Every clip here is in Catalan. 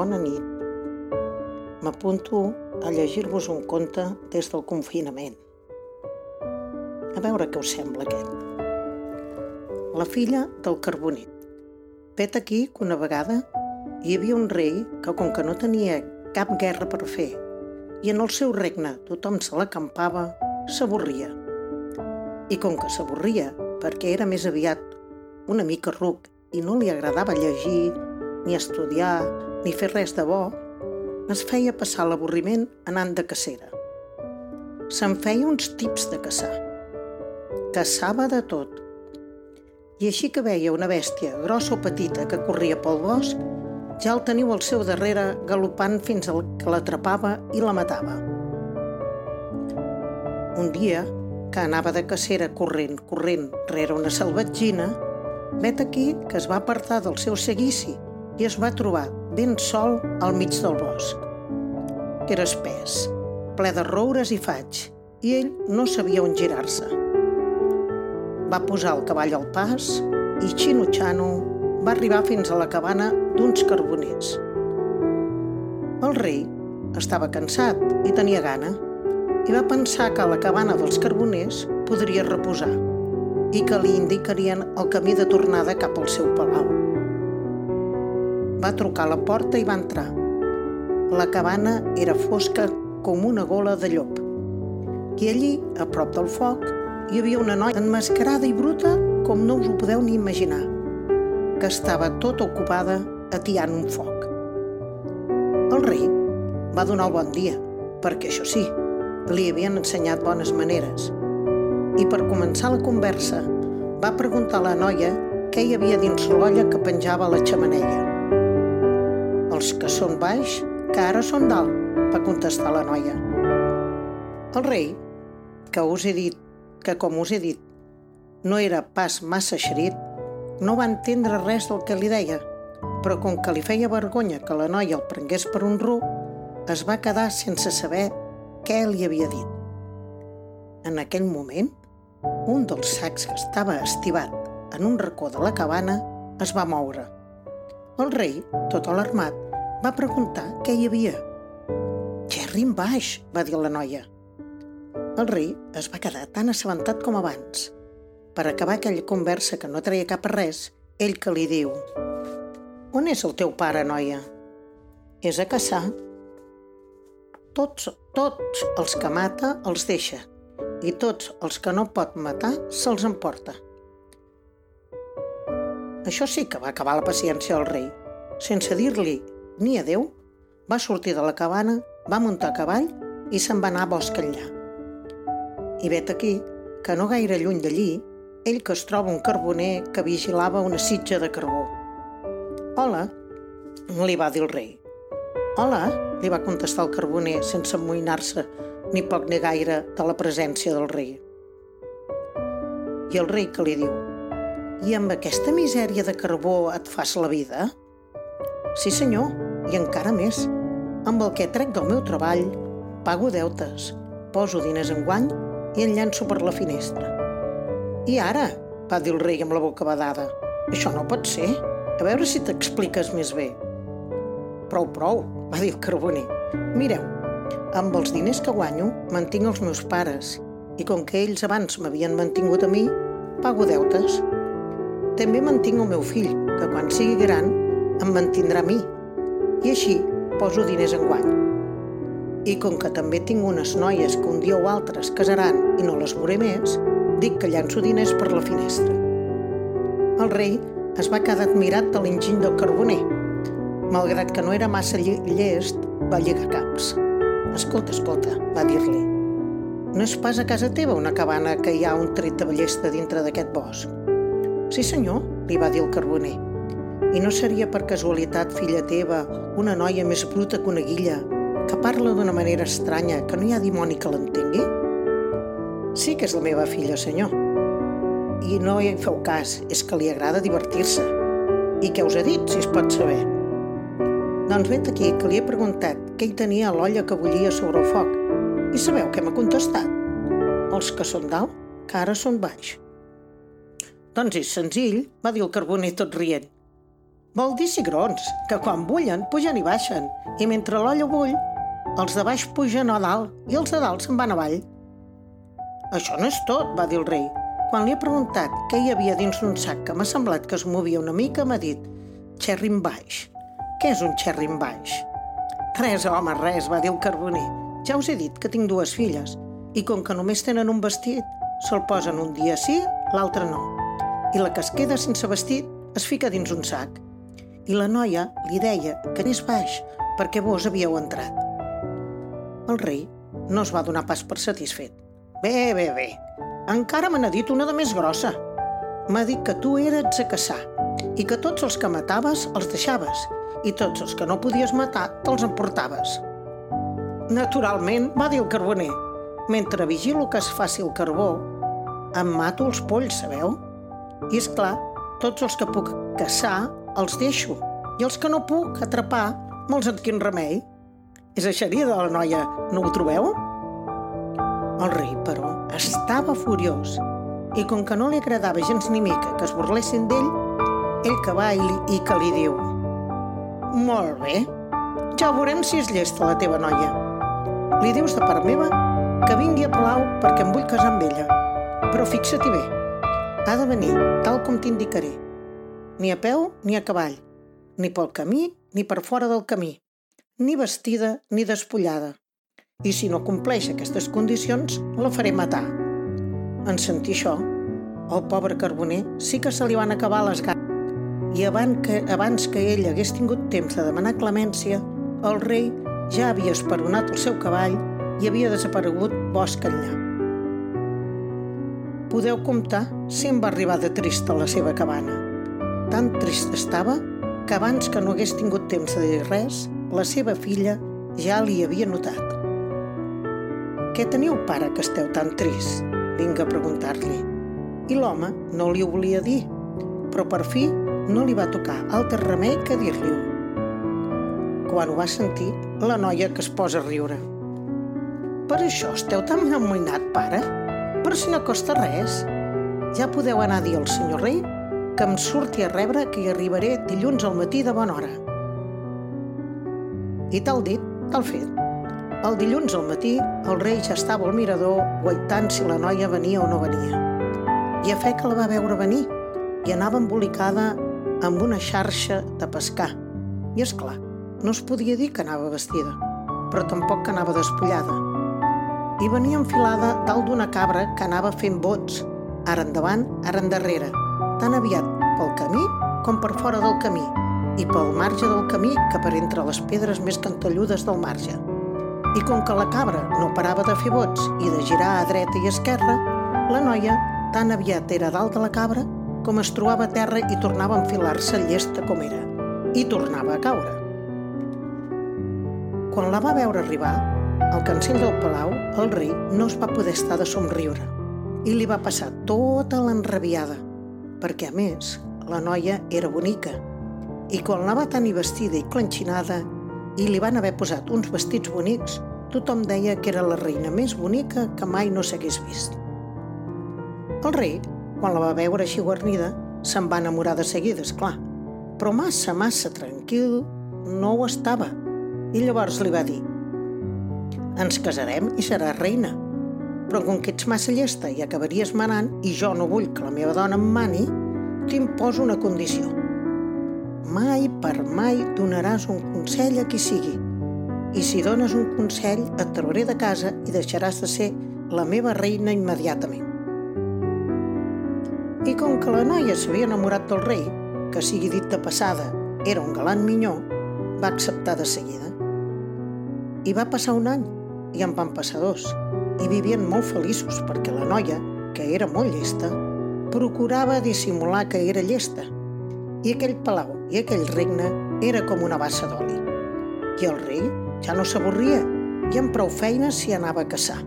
bona nit. M'apunto a llegir-vos un conte des del confinament. A veure què us sembla aquest. La filla del carboner. Vet aquí que una vegada hi havia un rei que, com que no tenia cap guerra per fer i en el seu regne tothom se l'acampava, s'avorria. I com que s'avorria perquè era més aviat una mica ruc i no li agradava llegir, ni estudiar, ni fer res de bo, es feia passar l'avorriment anant de cacera. Se'n feia uns tips de caçar. Caçava de tot. I així que veia una bèstia, grossa o petita, que corria pel bosc, ja el teniu al seu darrere galopant fins al que l'atrapava i la matava. Un dia, que anava de cacera corrent, corrent, rere una salvatgina, vet aquí que es va apartar del seu seguici i es va trobar ben sol al mig del bosc. Era espès, ple de roures i faig, i ell no sabia on girar-se. Va posar el cavall al pas i Xino-Xano va arribar fins a la cabana d'uns carboners. El rei estava cansat i tenia gana i va pensar que a la cabana dels carboners podria reposar i que li indicarien el camí de tornada cap al seu palau. Va trucar a la porta i va entrar. La cabana era fosca com una gola de llop. I allí, a prop del foc, hi havia una noia enmascarada i bruta com no us ho podeu ni imaginar, que estava tota ocupada atiant un foc. El rei va donar el bon dia, perquè això sí, li havien ensenyat bones maneres – i per començar la conversa va preguntar a la noia què hi havia dins l'olla que penjava a la xamaneia. Els que són baix, que ara són dalt, va contestar la noia. El rei, que us he dit, que com us he dit, no era pas massa xerit, no va entendre res del que li deia, però com que li feia vergonya que la noia el prengués per un ruc, es va quedar sense saber què li havia dit. En aquell moment, un dels sacs que estava estivat en un racó de la cabana es va moure. El rei, tot alarmat, va preguntar què hi havia. «Gerri en baix», va dir la noia. El rei es va quedar tan assabentat com abans. Per acabar aquella conversa que no treia cap a res, ell que li diu «On és el teu pare, noia?» «És a caçar». Tots, tots els que mata els deixa, i tots els que no pot matar se'ls emporta. Això sí que va acabar la paciència del rei. Sense dir-li ni adeu, va sortir de la cabana, va muntar a cavall i se'n va anar a bosc enllà. I vet aquí que no gaire lluny d'allí, ell que es troba un carboner que vigilava una sitja de carbó. Hola, li va dir el rei. Hola, li va contestar el carboner sense amoïnar-se ni poc ni gaire de la presència del rei. I el rei que li diu, i amb aquesta misèria de carbó et fas la vida? Sí senyor, i encara més. Amb el que trec del meu treball, pago deutes, poso diners en guany i en llanço per la finestra. I ara, va dir el rei amb la boca badada, això no pot ser. A veure si t'expliques més bé. Prou, prou, va dir el carboner. Mireu, amb els diners que guanyo, mantinc els meus pares i com que ells abans m'havien mantingut a mi, pago deutes. També mantinc el meu fill, que quan sigui gran em mantindrà a mi. I així poso diners en guany. I com que també tinc unes noies que un dia o altres casaran i no les veuré més, dic que llanço diners per la finestra. El rei es va quedar admirat de l'enginy del carboner. Malgrat que no era massa llest, va lligar caps. Escolta, escolta, va dir-li. No és pas a casa teva una cabana que hi ha un tret de ballesta dintre d'aquest bosc? Sí, senyor, li va dir el carboner. I no seria per casualitat filla teva una noia més bruta que una guilla, que parla d'una manera estranya que no hi ha dimoni que l'entengui? Sí que és la meva filla, senyor. I no hi feu cas, és que li agrada divertir-se. I què us ha dit, si es pot saber? Doncs vet aquí que li he preguntat què hi tenia a l'olla que bullia sobre el foc. I sabeu què m'ha contestat? Els que són dalt, que ara són baix. Doncs és senzill, va dir el carboner tot rient. Vol dir cigrons, que quan bullen pugen i baixen, i mentre l'olla bull, els de baix pugen a dalt i els de dalt se'n van avall. Això no és tot, va dir el rei. Quan li he preguntat què hi havia dins d'un sac que m'ha semblat que es movia una mica, m'ha dit xerrin baix. Què és un xerrin baix? Res, home, res, va dir el carboner. Ja us he dit que tinc dues filles i com que només tenen un vestit, se'l posen un dia sí, l'altre no. I la que es queda sense vestit es fica dins un sac. I la noia li deia que anés baix perquè vos havíeu entrat. El rei no es va donar pas per satisfet. Bé, bé, bé, encara me n'ha dit una de més grossa. M'ha dit que tu eres a caçar i que tots els que mataves els deixaves i tots els que no podies matar te'ls emportaves. Naturalment, va dir el carboner, mentre vigilo que es faci el carbó, em mato els polls, sabeu? I és clar, tots els que puc caçar els deixo, i els que no puc atrapar me'ls quin remei. És eixerida de la noia, no ho trobeu? El rei, però, estava furiós, i com que no li agradava gens ni mica que es burlessin d'ell, ell que va i, i que li diu Molt bé, ja veurem si és llesta la teva noia. Li dius de part meva que vingui a Palau perquè em vull casar amb ella. Però fixa-t'hi bé, ha de venir tal com t'indicaré. Ni a peu ni a cavall, ni pel camí ni per fora del camí, ni vestida ni despullada. I si no compleix aquestes condicions, la faré matar. En sentir això, el pobre carboner sí que se li van acabar les ganes i abans que, abans que ell hagués tingut temps de demanar clemència, el rei ja havia esperonat el seu cavall i havia desaparegut bosc enllà. Podeu comptar si em va arribar de trist a la seva cabana. Tan trist estava que abans que no hagués tingut temps de dir res, la seva filla ja li havia notat. Què teniu, pare, que esteu tan trist? Vinga a preguntar-li. I l'home no li ho volia dir, però per fi no li va tocar altre remei que dir-li-ho. Quan ho va sentir, la noia que es posa a riure. Per això esteu tan amoïnat, pare? Però si no costa res. Ja podeu anar a dir al senyor rei que em surti a rebre que hi arribaré dilluns al matí de bona hora. I tal dit, tal fet. El dilluns al matí, el rei ja estava al mirador guaitant si la noia venia o no venia. I a fe que la va veure venir i anava embolicada amb una xarxa de pescar. I és clar, no es podia dir que anava vestida, però tampoc que anava despullada i venia enfilada dalt d'una cabra que anava fent bots, ara endavant, ara endarrere, tan aviat pel camí com per fora del camí, i pel marge del camí que per entre les pedres més cantelludes del marge. I com que la cabra no parava de fer bots i de girar a dreta i esquerra, la noia tan aviat era dalt de la cabra com es trobava a terra i tornava a enfilar-se llesta com era, i tornava a caure. Quan la va veure arribar, al cancell del palau, el rei no es va poder estar de somriure i li va passar tota l'enrabiada, perquè, a més, la noia era bonica i quan la va tenir vestida i clenxinada i li van haver posat uns vestits bonics, tothom deia que era la reina més bonica que mai no s'hagués vist. El rei, quan la va veure així guarnida, se'n va enamorar de seguida, és clar, però massa, massa tranquil no ho estava. I llavors li va dir ens casarem i seràs reina. Però com que ets massa llesta i acabaries manant i jo no vull que la meva dona em mani, t'imposo una condició. Mai per mai donaràs un consell a qui sigui. I si dones un consell, et trauré de casa i deixaràs de ser la meva reina immediatament. I com que la noia s'havia enamorat del rei, que sigui dit de passada, era un galant minyó, va acceptar de seguida. I va passar un any i en van passar dos, i vivien molt feliços perquè la noia, que era molt llesta, procurava dissimular que era llesta, i aquell palau i aquell regne era com una bassa d'oli. I el rei ja no s'avorria i amb prou feines s'hi anava a caçar.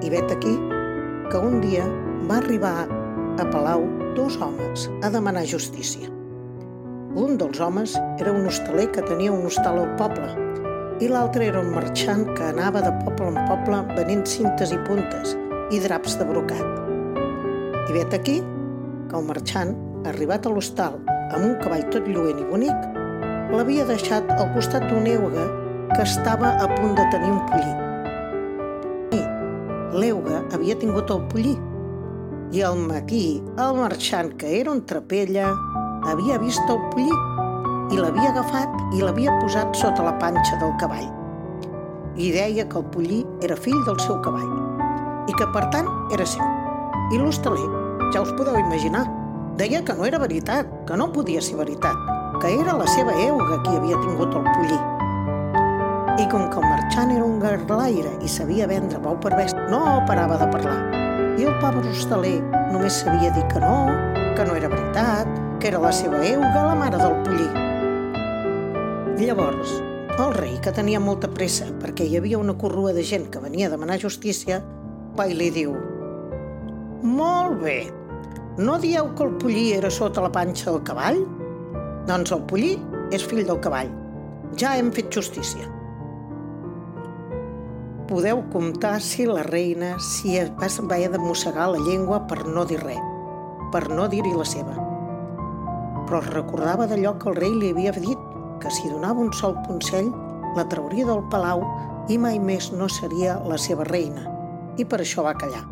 I vet aquí que un dia va arribar a Palau dos homes a demanar justícia. Un dels homes era un hostaler que tenia un hostal al poble i l'altre era un marxant que anava de poble en poble venent cintes i puntes i draps de brocat. I vet aquí que el marxant, arribat a l'hostal amb un cavall tot lluent i bonic, l'havia deixat al costat d'un euga que estava a punt de tenir un pollí. I l'euga havia tingut el pollí i al matí el marxant, que era un trapella, havia vist el pollí i l'havia agafat i l'havia posat sota la panxa del cavall. I deia que el pollí era fill del seu cavall i que, per tant, era seu. I l'hostaler, ja us podeu imaginar, deia que no era veritat, que no podia ser veritat, que era la seva euga qui havia tingut el pollí. I com que el marxant era un garlaire i sabia vendre bou per best, no parava de parlar. I el pobre hostaler només sabia dir que no, que no era veritat, que era la seva euga, la mare del pollí. Llavors, el rei, que tenia molta pressa perquè hi havia una corrua de gent que venia a demanar justícia, va i li diu «Molt bé, no dieu que el pollí era sota la panxa del cavall? Doncs el pollí és fill del cavall. Ja hem fet justícia» podeu comptar si la reina si va haver de mossegar la llengua per no dir res, per no dir-hi la seva. Però es recordava d'allò que el rei li havia dit, que si donava un sol consell, la trauria del palau i mai més no seria la seva reina, i per això va callar.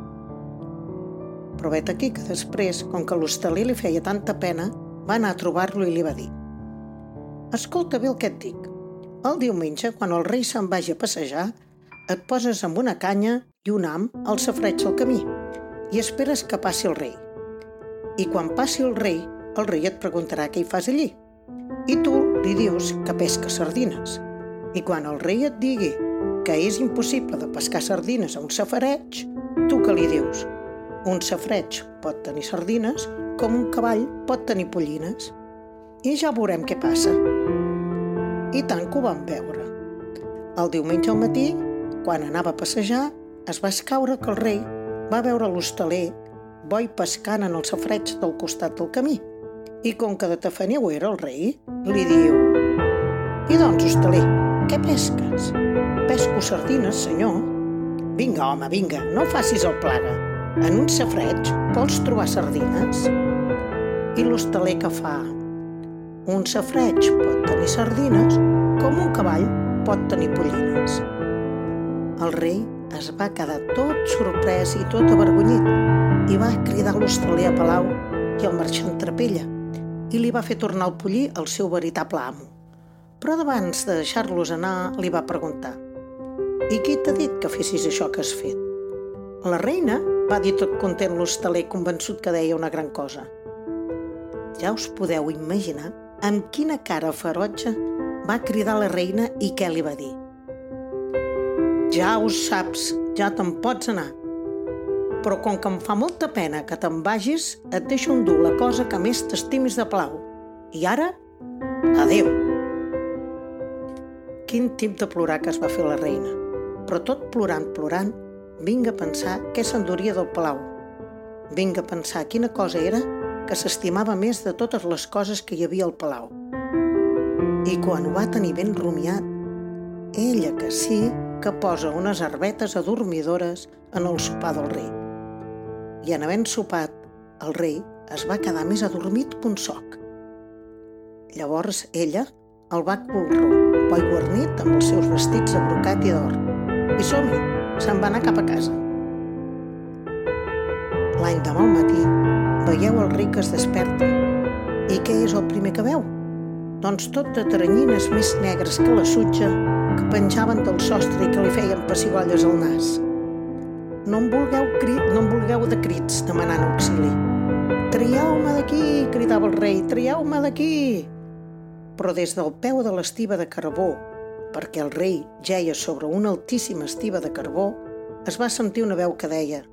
Però vet aquí que després, com que l'hostaler li feia tanta pena, va anar a trobar-lo i li va dir «Escolta bé el que et dic. El diumenge, quan el rei se'n vagi a passejar, et poses amb una canya i un am al safreig del camí i esperes que passi el rei. I quan passi el rei, el rei et preguntarà què hi fas allí. I tu li dius que pesca sardines. I quan el rei et digui que és impossible de pescar sardines a un safareig, tu que li dius? Un safreig pot tenir sardines com un cavall pot tenir pollines. I ja veurem què passa. I tant que ho vam veure. El diumenge al matí quan anava a passejar, es va escaure que el rei va veure l'hostaler boi pescant en el safreig del costat del camí. I com que de tafaniu era el rei, li diu «I doncs, hostaler, què pesques?» «Pesco sardines, senyor». «Vinga, home, vinga, no facis el plaga. En un safreig vols trobar sardines?» I l'hostaler que fa? Un safreig pot tenir sardines com un cavall pot tenir pollines. El rei es va quedar tot sorprès i tot avergonyit i va cridar l'hostaler a Palau i el marxant Trapella i li va fer tornar el pollí al seu veritable amo. Però abans de deixar-los anar, li va preguntar «I qui t'ha dit que fessis això que has fet?» La reina va dir tot content l'hostaler convençut que deia una gran cosa. Ja us podeu imaginar amb quina cara ferotge va cridar la reina i què li va dir. Ja ho saps, ja te'n pots anar. Però com que em fa molta pena que te'n vagis, et deixo endur la cosa que més t'estimis de plau. I ara, adeu. Quin tip de plorar que es va fer la reina. Però tot plorant, plorant, vinga a pensar què s'enduria del palau. Vinga a pensar quina cosa era que s'estimava més de totes les coses que hi havia al palau. I quan ho va tenir ben rumiat, ella que sí, que posa unes arbetes adormidores en el sopar del rei. I en havent sopat, el rei es va quedar més adormit que un soc. Llavors ella el va colró, boi guarnit amb els seus vestits de brocat i d'or. I som-hi, se'n va anar cap a casa. L'any demà al matí veieu el rei que es desperta. I què és el primer que veu? Doncs tot de teranyines més negres que la sutja que penjaven del sostre i que li feien pessigolles al nas. No em vulgueu, no em vulgueu de crits demanant auxili. Traieu-me d'aquí, cridava el rei, traieu-me d'aquí. Però des del peu de l'estiva de carbó, perquè el rei geia sobre una altíssima estiva de carbó, es va sentir una veu que deia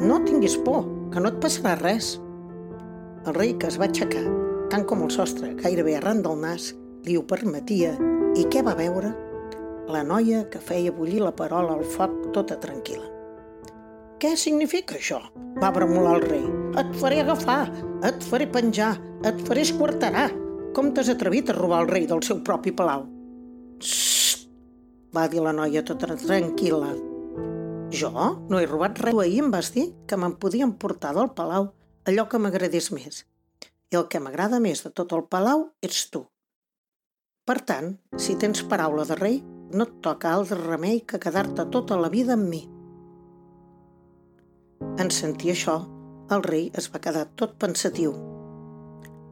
«No tinguis por, que no et passarà res». El rei, que es va aixecar, tant com el sostre, gairebé arran del nas, li ho permetia, i què va veure? la noia que feia bullir la parola al foc tota tranquil·la. Què significa això? va bremolar el rei. Et faré agafar, et faré penjar, et faré esquarterar. Com t'has atrevit a robar el rei del seu propi palau? Sst! va dir la noia tota tranquil·la. Jo no he robat res. Tu ahir em vas dir que me'n podien portar del palau allò que m'agradés més. i el que m'agrada més de tot el palau ets tu. Per tant, si tens paraula de rei, no et toca altre remei que quedar-te tota la vida amb mi. En sentir això, el rei es va quedar tot pensatiu.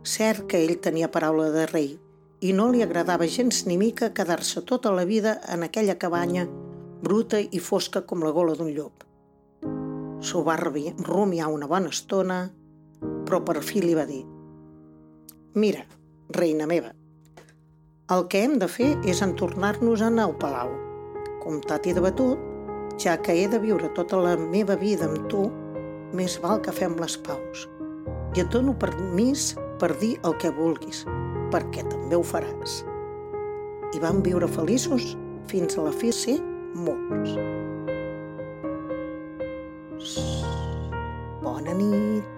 Cert que ell tenia paraula de rei i no li agradava gens ni mica quedar-se tota la vida en aquella cabanya bruta i fosca com la gola d'un llop. S'ho va rumiar una bona estona, però per fi li va dir «Mira, reina meva, el que hem de fer és entornar-nos a al palau. Comptat i debatut, ja que he de viure tota la meva vida amb tu, més val que fem les paus. I et dono permís per dir el que vulguis, perquè també ho faràs. I van viure feliços fins a la fi ser molts. Bona nit.